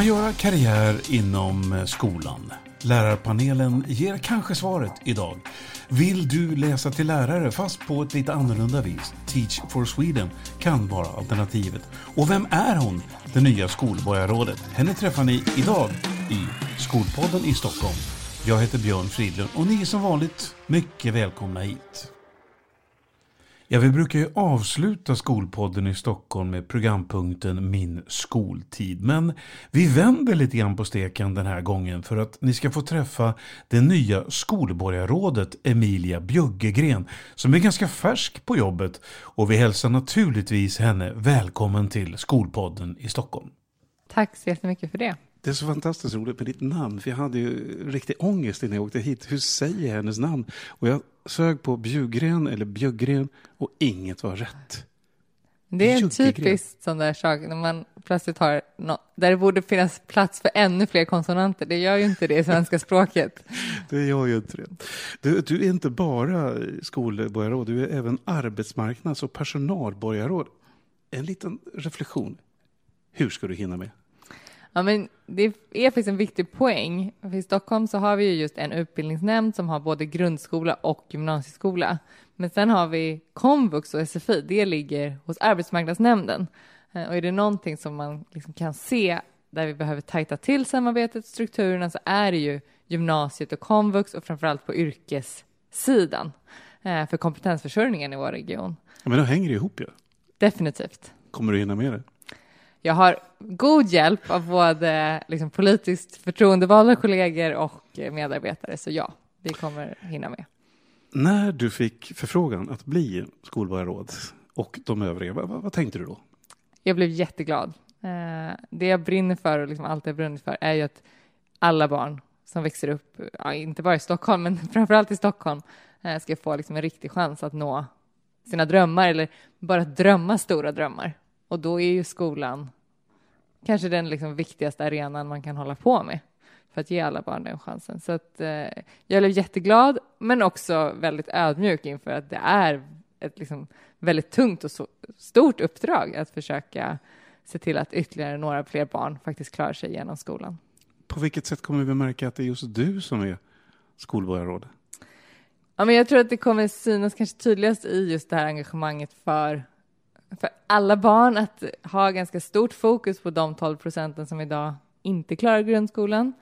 Kan man göra karriär inom eh, skolan? Lärarpanelen ger kanske svaret idag. Vill du läsa till lärare fast på ett lite annorlunda vis? Teach for Sweden kan vara alternativet. Och vem är hon, det nya skolborgarrådet? Henne träffar ni idag i Skolpodden i Stockholm. Jag heter Björn Fridlund och ni är som vanligt mycket välkomna hit. Ja, vi brukar ju avsluta Skolpodden i Stockholm med programpunkten Min skoltid. Men vi vänder lite grann på steken den här gången för att ni ska få träffa det nya skolborgarrådet Emilia Bjöggegren som är ganska färsk på jobbet och vi hälsar naturligtvis henne välkommen till Skolpodden i Stockholm. Tack så jättemycket för det. Det är så fantastiskt roligt med ditt namn, för jag hade ju riktig ångest innan jag åkte hit. Hur säger jag hennes namn? Och jag sög på Bjugren eller Bjöggren och inget var rätt. Det är typiskt sån där sak när man plötsligt har något, där det borde finnas plats för ännu fler konsonanter. Det gör ju inte det i svenska språket. Det gör ju inte det. Du, du är inte bara skolborgarråd, du är även arbetsmarknads och personalborgarråd. En liten reflektion. Hur ska du hinna med? Ja, men det är faktiskt en viktig poäng. För I Stockholm så har vi ju just en utbildningsnämnd som har både grundskola och gymnasieskola. Men sen har vi komvux och SFI, det ligger hos arbetsmarknadsnämnden. Eh, och är det någonting som man liksom kan se där vi behöver tajta till samarbetet strukturerna så är det ju gymnasiet och komvux och framförallt på yrkessidan eh, för kompetensförsörjningen i vår region. Men då hänger det ihop ju. Ja. Definitivt. Kommer du hinna med det? Jag har god hjälp av både liksom, politiskt förtroendevalda kollegor och medarbetare, så ja, vi kommer hinna med. När du fick förfrågan att bli skolborgarråd och de övriga, vad, vad, tänkte du då? Jag blev jätteglad. Eh, det jag brinner för och liksom alltid har brunnit för är ju att alla barn som växer upp, ja, inte bara i Stockholm, men framförallt i Stockholm, eh, ska få liksom en riktig chans att nå sina drömmar eller bara drömma stora drömmar. Och då är ju skolan kanske den liksom viktigaste arenan man kan hålla på med för att ge alla barn den chansen. Så att, eh, jag blev jätteglad, men också väldigt ödmjuk inför att det är ett liksom väldigt tungt och stort uppdrag att försöka se till att ytterligare några fler barn faktiskt klarar sig genom skolan. På vilket sätt kommer vi märka att det är just du som är skolborgarråd? Ja, men jag tror att det kommer synas kanske tydligast i just det här engagemanget för för alla barn att ha ganska stort fokus på de 12 procenten som idag inte klarar grundskolan.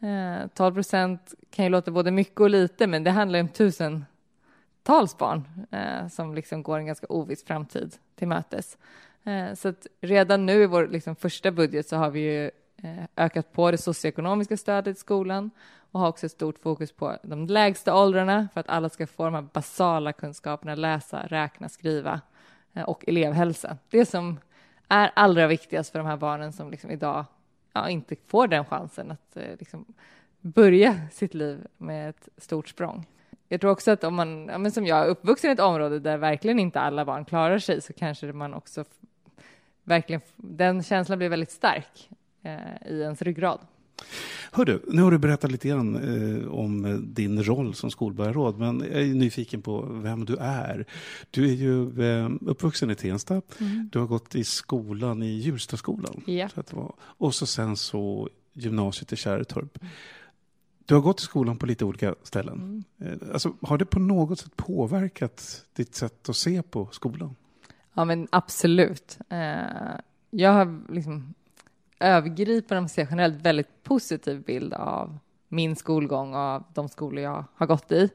Eh, 12 procent kan ju låta både mycket och lite, men det handlar om tusentals barn eh, som liksom går en ganska oviss framtid till mötes. Eh, så att redan nu i vår liksom första budget så har vi ju ökat på det socioekonomiska stödet i skolan och har också ett stort fokus på de lägsta åldrarna för att alla ska få de här basala kunskaperna, läsa, räkna, skriva Eh, och elevhälsa. Det som är allra viktigast för de här barnen som liksom idag ja, inte får den chansen att eh, liksom börja sitt liv med ett stort språng. Jag tror också att om man, ja, men som jag, är uppvuxen i ett område där verkligen inte alla barn klarar sig så kanske man också verkligen, den känslan blir väldigt stark eh, i ens ryggrad. Hördu, nu har du berättat lite grann eh, om din roll som skolborgarråd, men jag är nyfiken på vem du är. Du är ju eh, uppvuxen i Tensta. Mm. Du har gått i skolan i Hjulstaskolan. Ja. Och så sen så gymnasiet i Kärrtorp. Du har gått i skolan på lite olika ställen. Mm. Eh, alltså, har det på något sätt påverkat ditt sätt att se på skolan? Ja, men absolut. Eh, jag har liksom övergripande, om man generellt, väldigt positiv bild av min skolgång och av de skolor jag har gått i.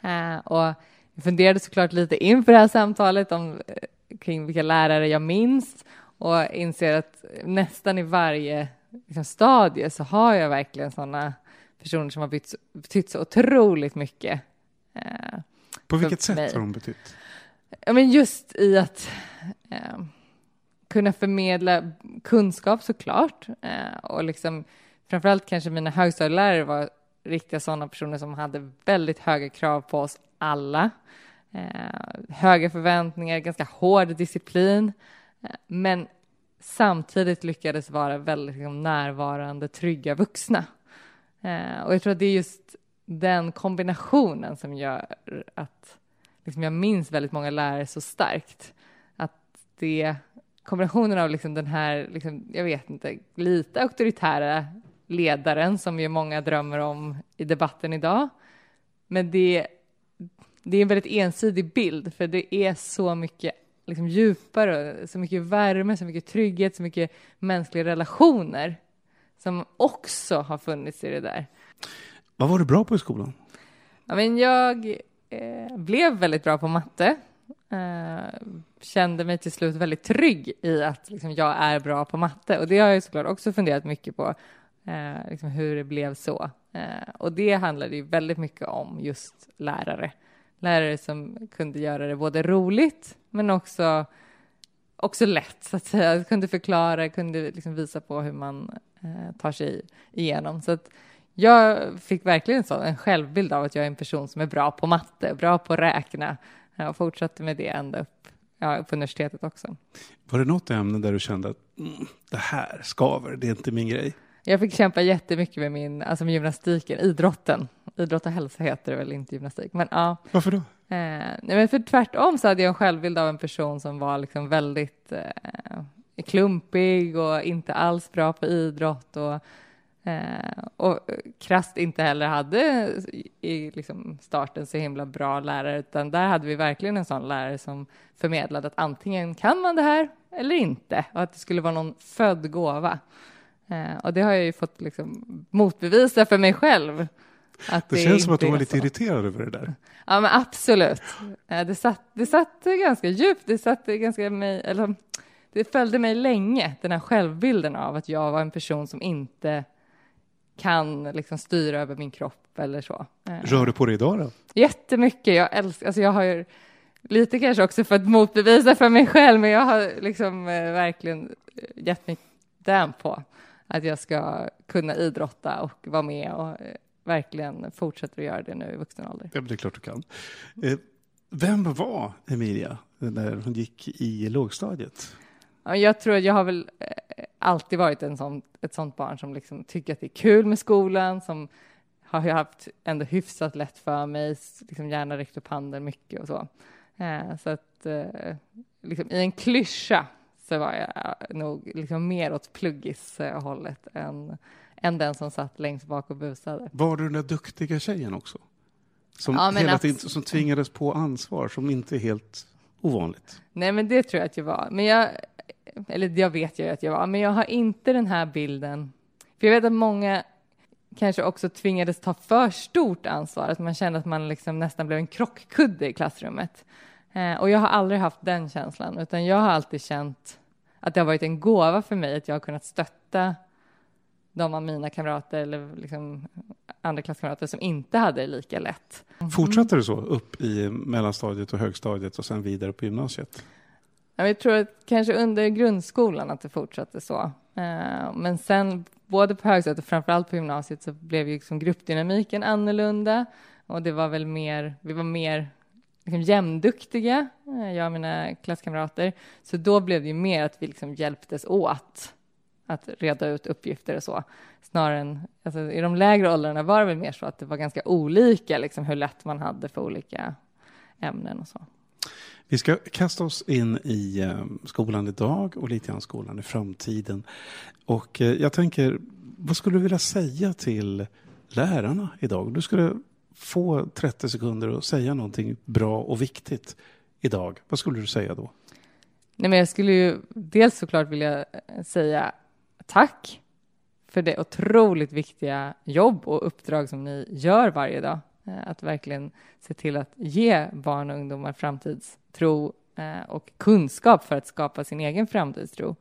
Eh, och jag funderade såklart lite inför det här samtalet om, eh, kring vilka lärare jag minns och inser att nästan i varje liksom, stadie så har jag verkligen sådana personer som har betytt, betytt så otroligt mycket. Eh, På vilket sätt mig. har de betytt? Ja, men just i att eh, kunna förmedla kunskap såklart eh, och liksom framförallt kanske mina högstadielärare var riktiga sådana personer som hade väldigt höga krav på oss alla. Eh, höga förväntningar, ganska hård disciplin, eh, men samtidigt lyckades vara väldigt liksom, närvarande, trygga vuxna. Eh, och jag tror att det är just den kombinationen som gör att liksom, jag minns väldigt många lärare så starkt. Att det kombinationen av liksom den här, liksom, jag vet inte, lite auktoritära ledaren som ju många drömmer om i debatten idag. Men det, det är en väldigt ensidig bild, för det är så mycket liksom djupare, så mycket värme, så mycket trygghet, så mycket mänskliga relationer som också har funnits i det där. Vad var du bra på i skolan? Ja, men jag eh, blev väldigt bra på matte. Eh, kände mig till slut väldigt trygg i att liksom, jag är bra på matte. Och det har jag såklart också funderat mycket på, eh, liksom hur det blev så. Eh, och det handlade ju väldigt mycket om just lärare. Lärare som kunde göra det både roligt, men också, också lätt, så att säga. Kunde förklara, kunde liksom visa på hur man eh, tar sig igenom. Så att, jag fick verkligen så, en självbild av att jag är en person som är bra på matte, bra på att räkna och fortsatte med det ända upp ja, på universitetet också. Var det något ämne där du kände att mm, det här skaver, det är inte min grej? Jag fick kämpa jättemycket med min, alltså med gymnastiken, idrotten. Idrott och hälsa heter det väl, inte gymnastik. Men ja. Varför då? Eh, nej, men för tvärtom så hade jag en självbild av en person som var liksom väldigt eh, klumpig och inte alls bra på idrott och Eh, och krasst inte heller hade i liksom starten så himla bra lärare, utan där hade vi verkligen en sån lärare som förmedlade att antingen kan man det här eller inte, och att det skulle vara någon född gåva. Eh, och det har jag ju fått liksom motbevisa för mig själv. Att det, det känns som att du var lite så. irriterad över det där. Ja, men absolut. Eh, det, satt, det satt ganska djupt, det satt ganska mig, eller det följde mig länge, den här självbilden av att jag var en person som inte kan liksom styra över min kropp eller så. Eh. Rör du på dig idag då? Jättemycket. Jag älskar, alltså jag har ju lite kanske också för att motbevisa för mig själv, men jag har liksom eh, verkligen gett mig den på att jag ska kunna idrotta och vara med och eh, verkligen fortsätter att göra det nu i vuxen ålder. Ja, det är klart du kan. Eh, vem var Emilia när hon gick i lågstadiet? Jag tror att jag har väl eh, alltid varit en sån, ett sånt barn som liksom tycker att det är kul med skolan, som har haft ändå hyfsat lätt för mig, liksom gärna räckt upp handen mycket och så. Eh, så att eh, liksom, i en klyscha så var jag nog liksom mer åt pluggishållet än, än den som satt längst bak och busade. Var du den där duktiga tjejen också? Som, ja, hela tiden, som tvingades på ansvar, som inte helt ovanligt? Nej, men det tror jag att jag var. Men jag, eller jag vet ju att jag var, men jag har inte den här bilden. För jag vet att många kanske också tvingades ta för stort ansvar, att man kände att man liksom nästan blev en krockkudde i klassrummet. Eh, och jag har aldrig haft den känslan, utan jag har alltid känt att det har varit en gåva för mig att jag har kunnat stötta de av mina kamrater eller liksom andra klasskamrater som inte hade det lika lätt. Fortsatte det så upp i mellanstadiet och högstadiet och sen vidare på gymnasiet? Jag tror att kanske under grundskolan att det fortsatte så. Eh, men sen både på högstadiet och framförallt på gymnasiet så blev ju liksom gruppdynamiken annorlunda och det var väl mer, vi var mer liksom jämnduktiga, eh, jag och mina klasskamrater. Så då blev det ju mer att vi liksom hjälptes åt att reda ut uppgifter och så. Snarare än, alltså, i de lägre åldrarna var det väl mer så att det var ganska olika liksom, hur lätt man hade för olika ämnen och så. Vi ska kasta oss in i eh, skolan idag och lite grann skolan i framtiden. Och eh, jag tänker, vad skulle du vilja säga till lärarna idag? Du skulle få 30 sekunder att säga någonting bra och viktigt idag. Vad skulle du säga då? Nej, men jag skulle ju dels såklart vilja eh, säga tack för det otroligt viktiga jobb och uppdrag som ni gör varje dag. Eh, att verkligen se till att ge barn och ungdomar framtidstro eh, och kunskap för att skapa sin egen framtidstro.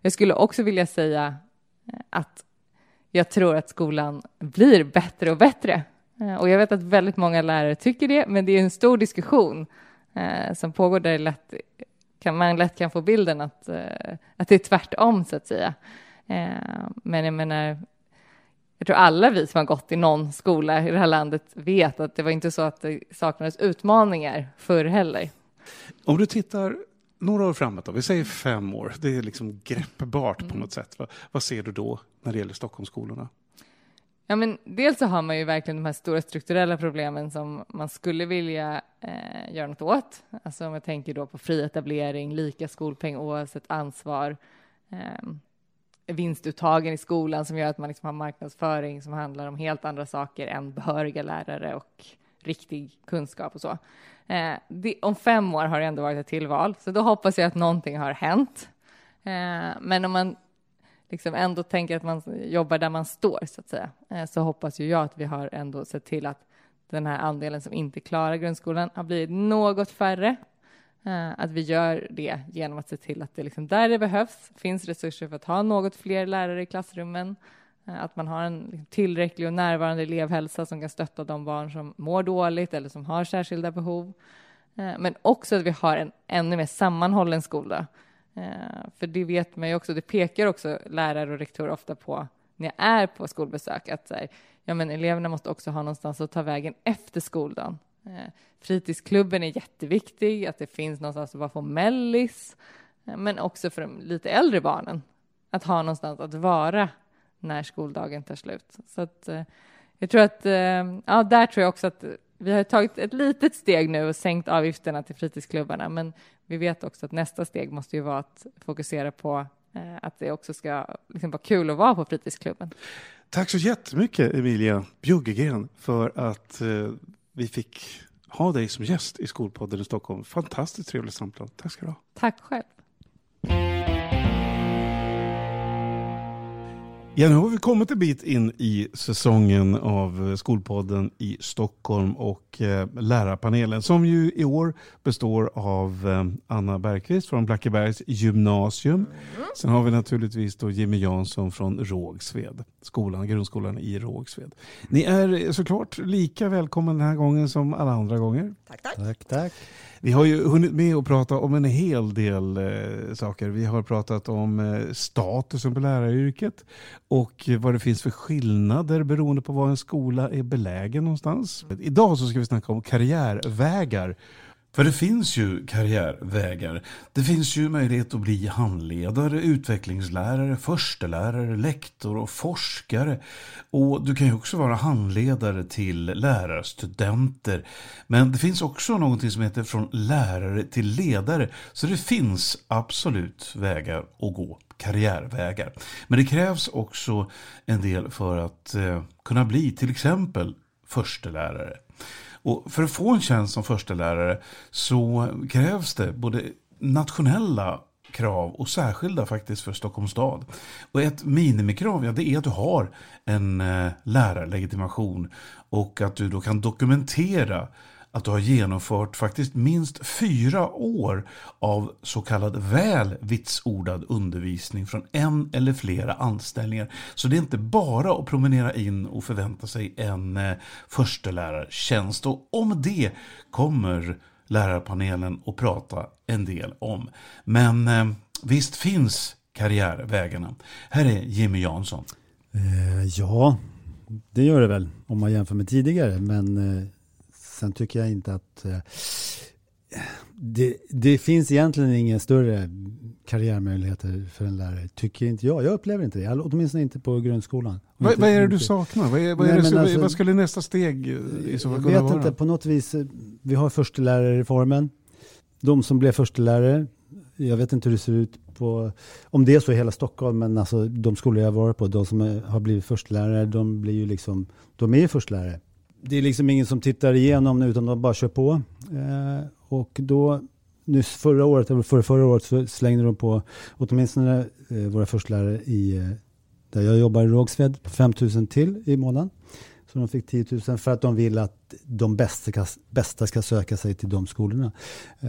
Jag skulle också vilja säga eh, att jag tror att skolan blir bättre och bättre. Och jag vet att väldigt många lärare tycker det, men det är en stor diskussion som pågår där lätt, man lätt kan få bilden att, att det är tvärtom, så att säga. Men jag menar, jag tror alla vi som har gått i någon skola i det här landet vet att det var inte så att det saknades utmaningar förr heller. Om du tittar några år framåt, då, vi säger fem år, det är liksom greppbart mm. på något sätt. Vad, vad ser du då när det gäller Stockholmsskolorna? Ja, men dels så har man ju verkligen de här stora strukturella problemen som man skulle vilja eh, göra något åt. Alltså om jag tänker då på fri etablering, lika skolpeng oavsett ansvar, eh, vinstuttagen i skolan som gör att man liksom har marknadsföring som handlar om helt andra saker än behöriga lärare och riktig kunskap och så. Eh, det, om fem år har det ändå varit ett tillval, så då hoppas jag att någonting har hänt. Eh, men om man liksom ändå tänker att man jobbar där man står, så att säga, eh, så hoppas ju jag att vi har ändå sett till att den här andelen som inte klarar grundskolan har blivit något färre. Eh, att vi gör det genom att se till att det liksom där det behövs finns resurser för att ha något fler lärare i klassrummen, eh, att man har en liksom tillräcklig och närvarande elevhälsa som kan stötta de barn som mår dåligt eller som har särskilda behov. Eh, men också att vi har en ännu mer sammanhållen skola för det vet man ju också, det pekar också lärare och rektorer ofta på när jag är på skolbesök, att så här, ja, men eleverna måste också ha någonstans att ta vägen efter skoldagen. Eh, fritidsklubben är jätteviktig, att det finns någonstans att vara få mellis, eh, men också för de lite äldre barnen, att ha någonstans att vara när skoldagen tar slut. Så att, eh, jag tror att, ja, där tror jag också att vi har tagit ett litet steg nu och sänkt avgifterna till fritidsklubbarna, men vi vet också att nästa steg måste ju vara att fokusera på att det också ska liksom vara kul att vara på fritidsklubben. Tack så jättemycket Emilia Bjuggegren för att vi fick ha dig som gäst i Skolpodden i Stockholm. Fantastiskt trevligt samtal. Tack ska du ha. Tack själv. Ja, nu har vi kommit en bit in i säsongen av Skolpodden i Stockholm och eh, lärarpanelen som ju i år består av eh, Anna Bergqvist från Blackebergs gymnasium. Mm. Sen har vi naturligtvis då Jimmy Jansson från Rågsved, skolan, grundskolan i Rågsved. Ni är såklart lika välkomna den här gången som alla andra gånger. Tack, tack. tack, tack. Vi har ju hunnit med att prata om en hel del eh, saker. Vi har pratat om eh, statusen på läraryrket och vad det finns för skillnader beroende på var en skola är belägen någonstans. Idag så ska vi snacka om karriärvägar för det finns ju karriärvägar. Det finns ju möjlighet att bli handledare, utvecklingslärare, förstelärare, lektor och forskare. Och du kan ju också vara handledare till lärarstudenter. Men det finns också någonting som heter från lärare till ledare. Så det finns absolut vägar att gå karriärvägar. Men det krävs också en del för att eh, kunna bli till exempel förstelärare. Och för att få en tjänst som förstelärare så krävs det både nationella krav och särskilda faktiskt för Stockholms stad. Och ett minimikrav ja, det är att du har en eh, lärarlegitimation och att du då kan dokumentera att du har genomfört faktiskt minst fyra år av så kallad väl vitsordad undervisning från en eller flera anställningar. Så det är inte bara att promenera in och förvänta sig en eh, förstelärartjänst. Och om det kommer lärarpanelen att prata en del om. Men eh, visst finns karriärvägarna. Här är Jimmy Jansson. Eh, ja, det gör det väl om man jämför med tidigare. Men eh, Sen tycker jag inte att eh, det, det, finns egentligen inga större karriärmöjligheter för en lärare, tycker inte jag. Jag upplever inte det, åtminstone inte på grundskolan. Vad, vad är det du saknar? Vad, är, vad, är Nej, det, alltså, vad skulle nästa steg i så fall kunna vet vara? Inte, på något vis, eh, vi har förstelärarreformen. De som blev förstelärare, jag vet inte hur det ser ut på, om det är så i hela Stockholm, men alltså de skolor jag varit på, de som har blivit förstelärare, de blir ju liksom, de är ju förstelärare det är liksom ingen som tittar igenom nu utan de bara kör på. Eh, och då, nyss förra året, eller förra, förra året, så slängde de på åtminstone eh, våra förstelärare i, eh, där jag jobbar i Rågsved, 5 000 till i månaden. Så de fick 10 000 för att de vill att de bästa, bästa ska söka sig till de skolorna. Eh,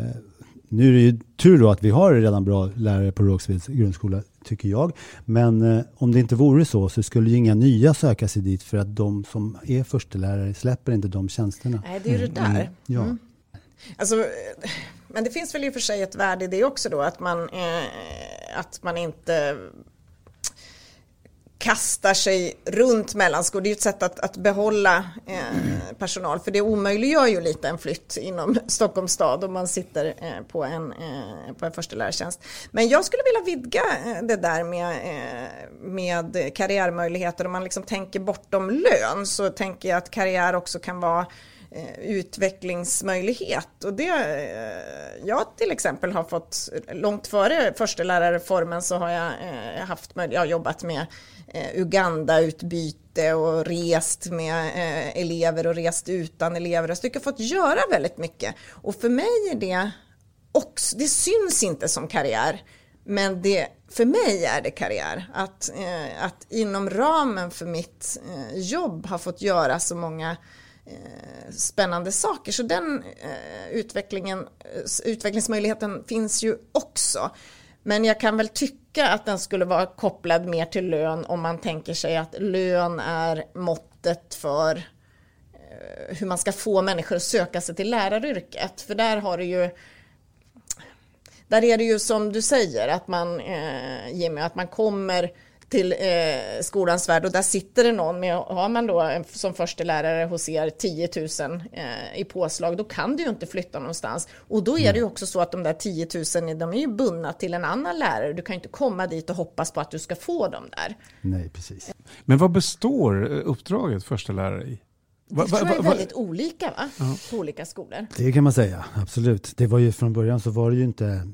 nu är det ju tur då att vi har redan bra lärare på Rågsveds grundskola, tycker jag. Men eh, om det inte vore så så skulle ju inga nya söka sig dit för att de som är förstelärare släpper inte de tjänsterna. Nej, det är ju det där. Mm. Ja. Mm. Alltså, men det finns väl i och för sig ett värde i det också då, att man, eh, att man inte kastar sig runt mellan skolor. Det är ett sätt att, att behålla eh, personal för det omöjliggör ju lite en flytt inom Stockholms stad om man sitter eh, på en, eh, på en förstelärartjänst. Men jag skulle vilja vidga eh, det där med, eh, med karriärmöjligheter. Om man liksom tänker bortom lön så tänker jag att karriär också kan vara Eh, utvecklingsmöjlighet. Och det, eh, jag till exempel har fått, långt före förstelärarreformen så har jag eh, haft jag har jobbat med Uganda-utbyte och rest med elever och rest utan elever. Så jag har fått göra väldigt mycket. Och för mig är det också, det syns inte som karriär. Men det, för mig är det karriär. Att, eh, att inom ramen för mitt eh, jobb ha fått göra så många eh, Eh, spännande saker. Så den eh, utvecklingen, utvecklingsmöjligheten finns ju också. Men jag kan väl tycka att den skulle vara kopplad mer till lön om man tänker sig att lön är måttet för eh, hur man ska få människor att söka sig till läraryrket. För där har du ju där är det ju som du säger att man, eh, Jimmy, att man kommer till eh, skolans värld och där sitter det någon med, har man då som första lärare hos er 10 000 eh, i påslag, då kan du ju inte flytta någonstans. Och då är det ju också så att de där 10 000, de är ju bundna till en annan lärare. Du kan ju inte komma dit och hoppas på att du ska få dem där. Nej, precis. Men vad består uppdraget första lärare i? Det tror jag är väldigt olika va? Ja. på olika skolor. Det kan man säga, absolut. Det var ju från början så var det ju inte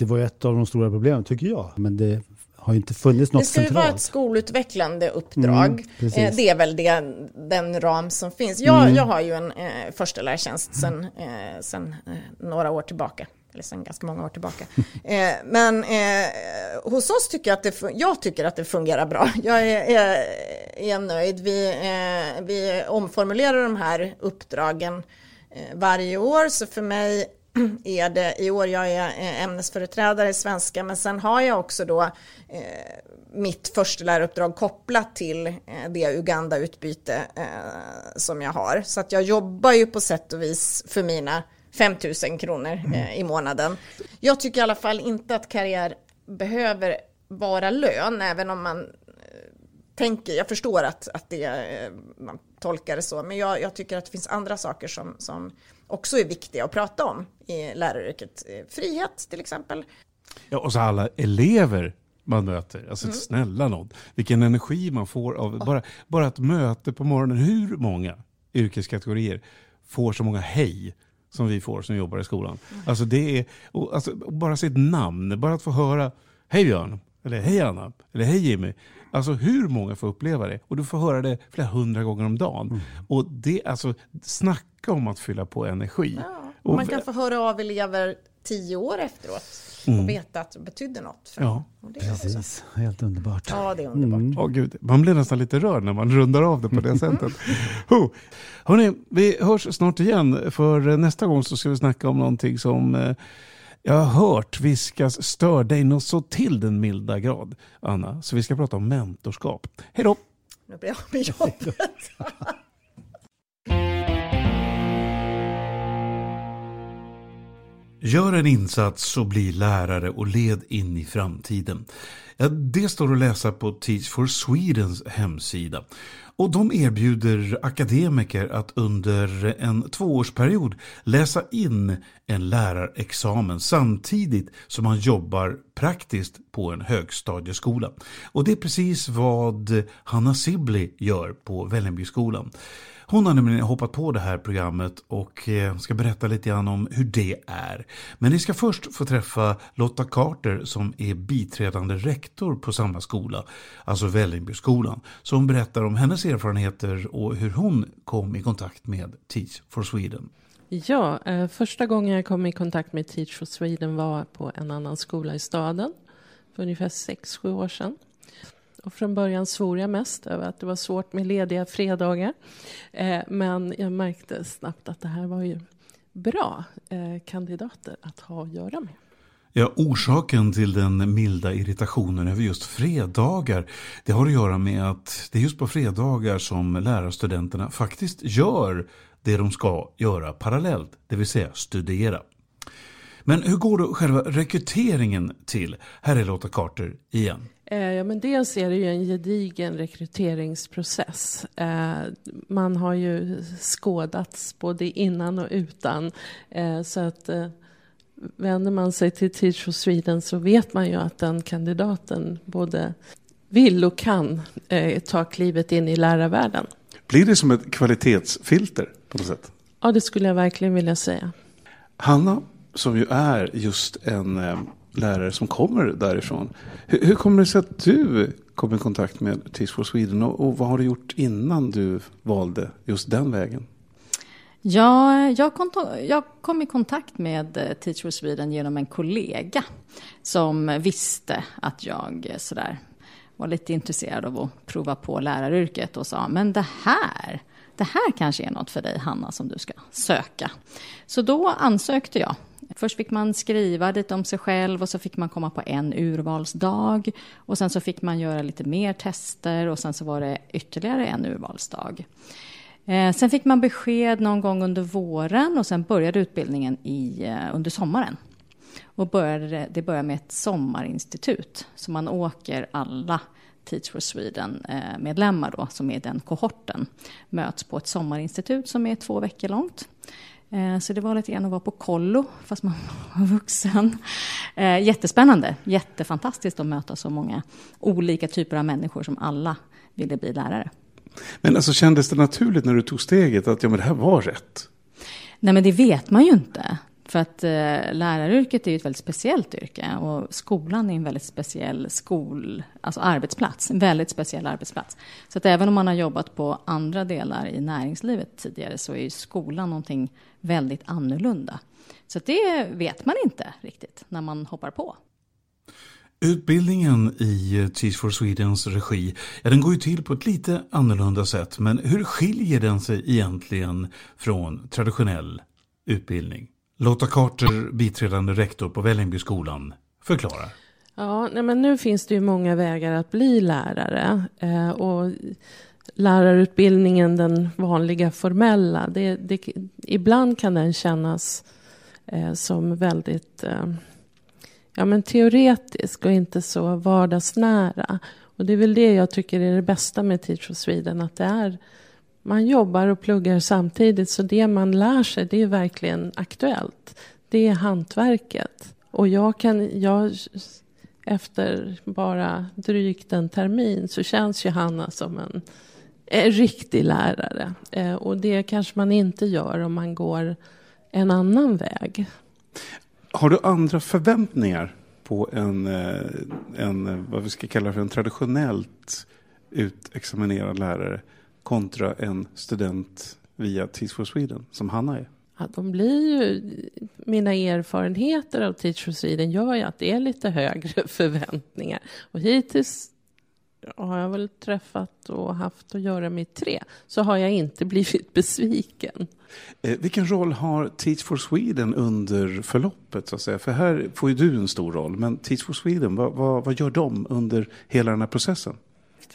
det var ett av de stora problemen tycker jag. Men det har inte funnits något centralt. Det ska ju vara ett skolutvecklande uppdrag. Mm, eh, det är väl det, den ram som finns. Jag, mm. jag har ju en eh, förstelärartjänst sedan eh, sen, eh, några år tillbaka. Eller sedan ganska många år tillbaka. eh, men eh, hos oss tycker jag att det, jag tycker att det fungerar bra. Jag är, är, är nöjd. Vi, eh, vi omformulerar de här uppdragen varje år. Så för mig är det, i år jag är eh, ämnesföreträdare i svenska, men sen har jag också då eh, mitt försteläraruppdrag kopplat till eh, det Uganda-utbyte eh, som jag har. Så att jag jobbar ju på sätt och vis för mina 5 000 kronor mm. i månaden. Jag tycker i alla fall inte att karriär behöver vara lön, även om man tänker, jag förstår att, att det, man tolkar det så, men jag, jag tycker att det finns andra saker som, som också är viktiga att prata om i läraryrket. Frihet till exempel. Ja, och så alla elever man möter. Alltså mm. snälla någon, vilken energi man får av bara, bara ett möte på morgonen. Hur många yrkeskategorier får så många hej som vi får som jobbar i skolan? Mm. Alltså det är, och, alltså, bara sitt namn, bara att få höra Hej Björn, eller hej Anna, eller hej Jimmy. Alltså hur många får uppleva det? Och du får höra det flera hundra gånger om dagen. Mm. Och det, alltså, snacka om att fylla på energi. Ja, och man kan få höra av elever tio år efteråt mm. och veta att det betydde något. För ja, precis. Också. Helt underbart. Ja, det är underbart. Mm. Oh, Gud. Man blir nästan lite rörd när man rundar av det på det sättet. oh. Hörrni, vi hörs snart igen. För nästa gång så ska vi snacka om någonting som eh, jag har hört viskas stör dig något så till den milda grad, Anna. Så vi ska prata om mentorskap. Hej då! Nu blir jag med jobbet. Gör en insats och bli lärare och led in i framtiden. Ja, det står att läsa på Teach for Swedens hemsida. Och de erbjuder akademiker att under en tvåårsperiod läsa in en lärarexamen samtidigt som man jobbar praktiskt på en högstadieskola. Och det är precis vad Hanna Sibley gör på Vällingbyskolan. Hon har nämligen hoppat på det här programmet och eh, ska berätta lite grann om hur det är. Men ni ska först få träffa Lotta Carter som är biträdande rektor på samma skola, alltså Vällingbyskolan. Så hon berättar om hennes erfarenheter och hur hon kom i kontakt med Teach for Sweden. Ja, eh, första gången jag kom i kontakt med Teach for Sweden var på en annan skola i staden för ungefär sex sju år sedan. Och från början svor jag mest över att det var svårt med lediga fredagar. Eh, men jag märkte snabbt att det här var ju bra eh, kandidater att ha att göra med. Ja, orsaken till den milda irritationen över just fredagar det har att göra med att det är just på fredagar som lärarstudenterna faktiskt gör det de ska göra parallellt, det vill säga studera. Men hur går då själva rekryteringen till? Här är Lotta Carter igen. Eh, ja, men dels är det ju en gedigen rekryteringsprocess. Eh, man har ju skådats både innan och utan. Eh, så att vänder man sig till Teach for Sweden så vet man ju att den kandidaten både vill och kan ta klivet in i lärarvärlden. Blir det som ett kvalitetsfilter på något sätt? Ja, det skulle jag verkligen vilja säga. Hanna, som ju är just en lärare som kommer därifrån. Hur, hur kommer det sig att du kom i kontakt med Teach for Sweden och, och vad har du gjort innan du valde just den vägen? Ja, jag kom, jag kom i kontakt med eh, Teach for Sweden genom en kollega som visste att jag eh, sådär var lite intresserad av att prova på läraryrket och sa men det här, det här kanske är något för dig Hanna som du ska söka. Så då ansökte jag Först fick man skriva lite om sig själv och så fick man komma på en urvalsdag. Och sen så fick man göra lite mer tester och sen så var det ytterligare en urvalsdag. Eh, sen fick man besked någon gång under våren och sen började utbildningen i, eh, under sommaren. Och började, det började med ett sommarinstitut. Så man åker alla Teach for Sweden-medlemmar eh, då, som är den kohorten, möts på ett sommarinstitut som är två veckor långt. Eh, så det var lite grann att vara på kollo, fast man var vuxen. Eh, jättespännande, jättefantastiskt att möta så många olika typer av människor som alla ville bli lärare. Men alltså kändes det naturligt när du tog steget att ja, men det här var rätt? Nej, men det vet man ju inte. För att eh, läraryrket är ju ett väldigt speciellt yrke och skolan är en väldigt speciell skol, alltså arbetsplats, en väldigt speciell arbetsplats. Så att även om man har jobbat på andra delar i näringslivet tidigare så är ju skolan någonting väldigt annorlunda. Så det vet man inte riktigt när man hoppar på. Utbildningen i eh, Teach for Swedens regi, ja, den går ju till på ett lite annorlunda sätt. Men hur skiljer den sig egentligen från traditionell utbildning? Lotta Carter, biträdande rektor på Vällingbyskolan, förklarar. Ja, nej men nu finns det ju många vägar att bli lärare. Eh, och lärarutbildningen, den vanliga formella, det, det, ibland kan den kännas eh, som väldigt eh, ja, men teoretisk och inte så vardagsnära. Och det är väl det jag tycker är det bästa med Teach for Sweden, att det är man jobbar och pluggar samtidigt, så det man lär sig, det är verkligen aktuellt. Det är hantverket. Och jag kan, jag, efter bara drygt en termin så känns ju Hanna som en, en riktig lärare. Eh, och det kanske man inte gör om man går en annan väg. Har du andra förväntningar på en, eh, en eh, vad vi ska kalla för en traditionellt utexaminerad lärare kontra en student via Teach for Sweden som Hanna är? Ja, de blir ju, mina erfarenheter av Teach for Sweden gör ju att det är lite högre förväntningar. Och hittills har jag väl träffat och haft att göra med tre, så har jag inte blivit besviken. Eh, vilken roll har Teach for Sweden under förloppet? Så att säga? För här får ju du en stor roll, men Teach for Sweden, vad, vad, vad gör de under hela den här processen?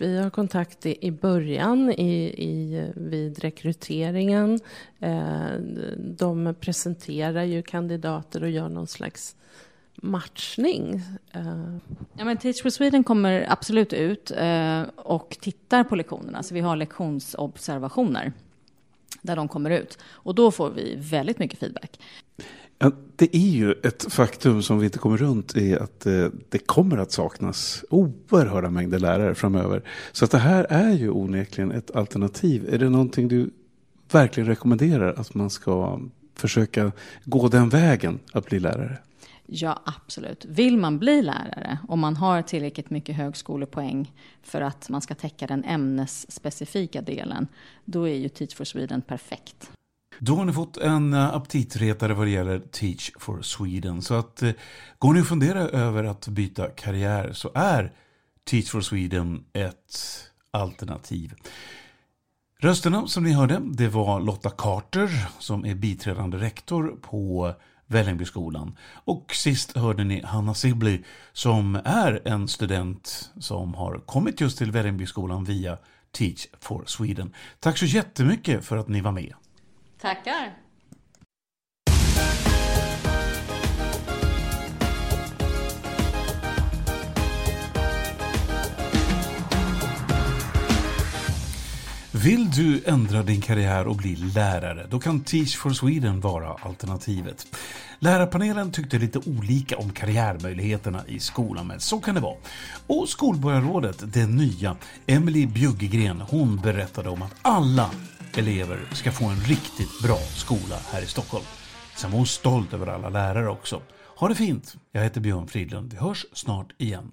Vi har kontakt i, början i, i, vid rekryteringen. Eh, de presenterar ju kandidater och gör någon slags matchning. Eh. Ja, men Teach for Sweden kommer absolut ut eh, och tittar på lektionerna. Så vi har lektionsobservationer där de kommer ut. Och då får vi väldigt mycket feedback. Det är ju ett faktum som vi inte kommer runt i att eh, det kommer att saknas oerhörda mängder lärare framöver. Så att det här är ju onekligen ett alternativ. Är det någonting du verkligen rekommenderar att man ska försöka gå den vägen att bli lärare? Ja, absolut. Vill man bli lärare och man har tillräckligt mycket högskolepoäng för att man ska täcka den ämnesspecifika delen, då är ju Teach for Sweden perfekt. Då har ni fått en eh, aptitretare vad det gäller Teach for Sweden. Så att eh, går ni och funderar över att byta karriär så är Teach for Sweden ett alternativ. Rösterna som ni hörde, det var Lotta Carter som är biträdande rektor på Vällingbyskolan. Och sist hörde ni Hanna Sibley som är en student som har kommit just till Vällingbyskolan via Teach for Sweden. Tack så jättemycket för att ni var med. Tackar. Vill du ändra din karriär och bli lärare, då kan Teach for Sweden vara alternativet. Lärarpanelen tyckte lite olika om karriärmöjligheterna i skolan, men så kan det vara. Och skolborgarrådet, det nya, Emily Bjuggegren, hon berättade om att alla elever ska få en riktigt bra skola här i Stockholm. Sen var hon stolt över alla lärare också. Ha det fint! Jag heter Björn Fridlund. Vi hörs snart igen.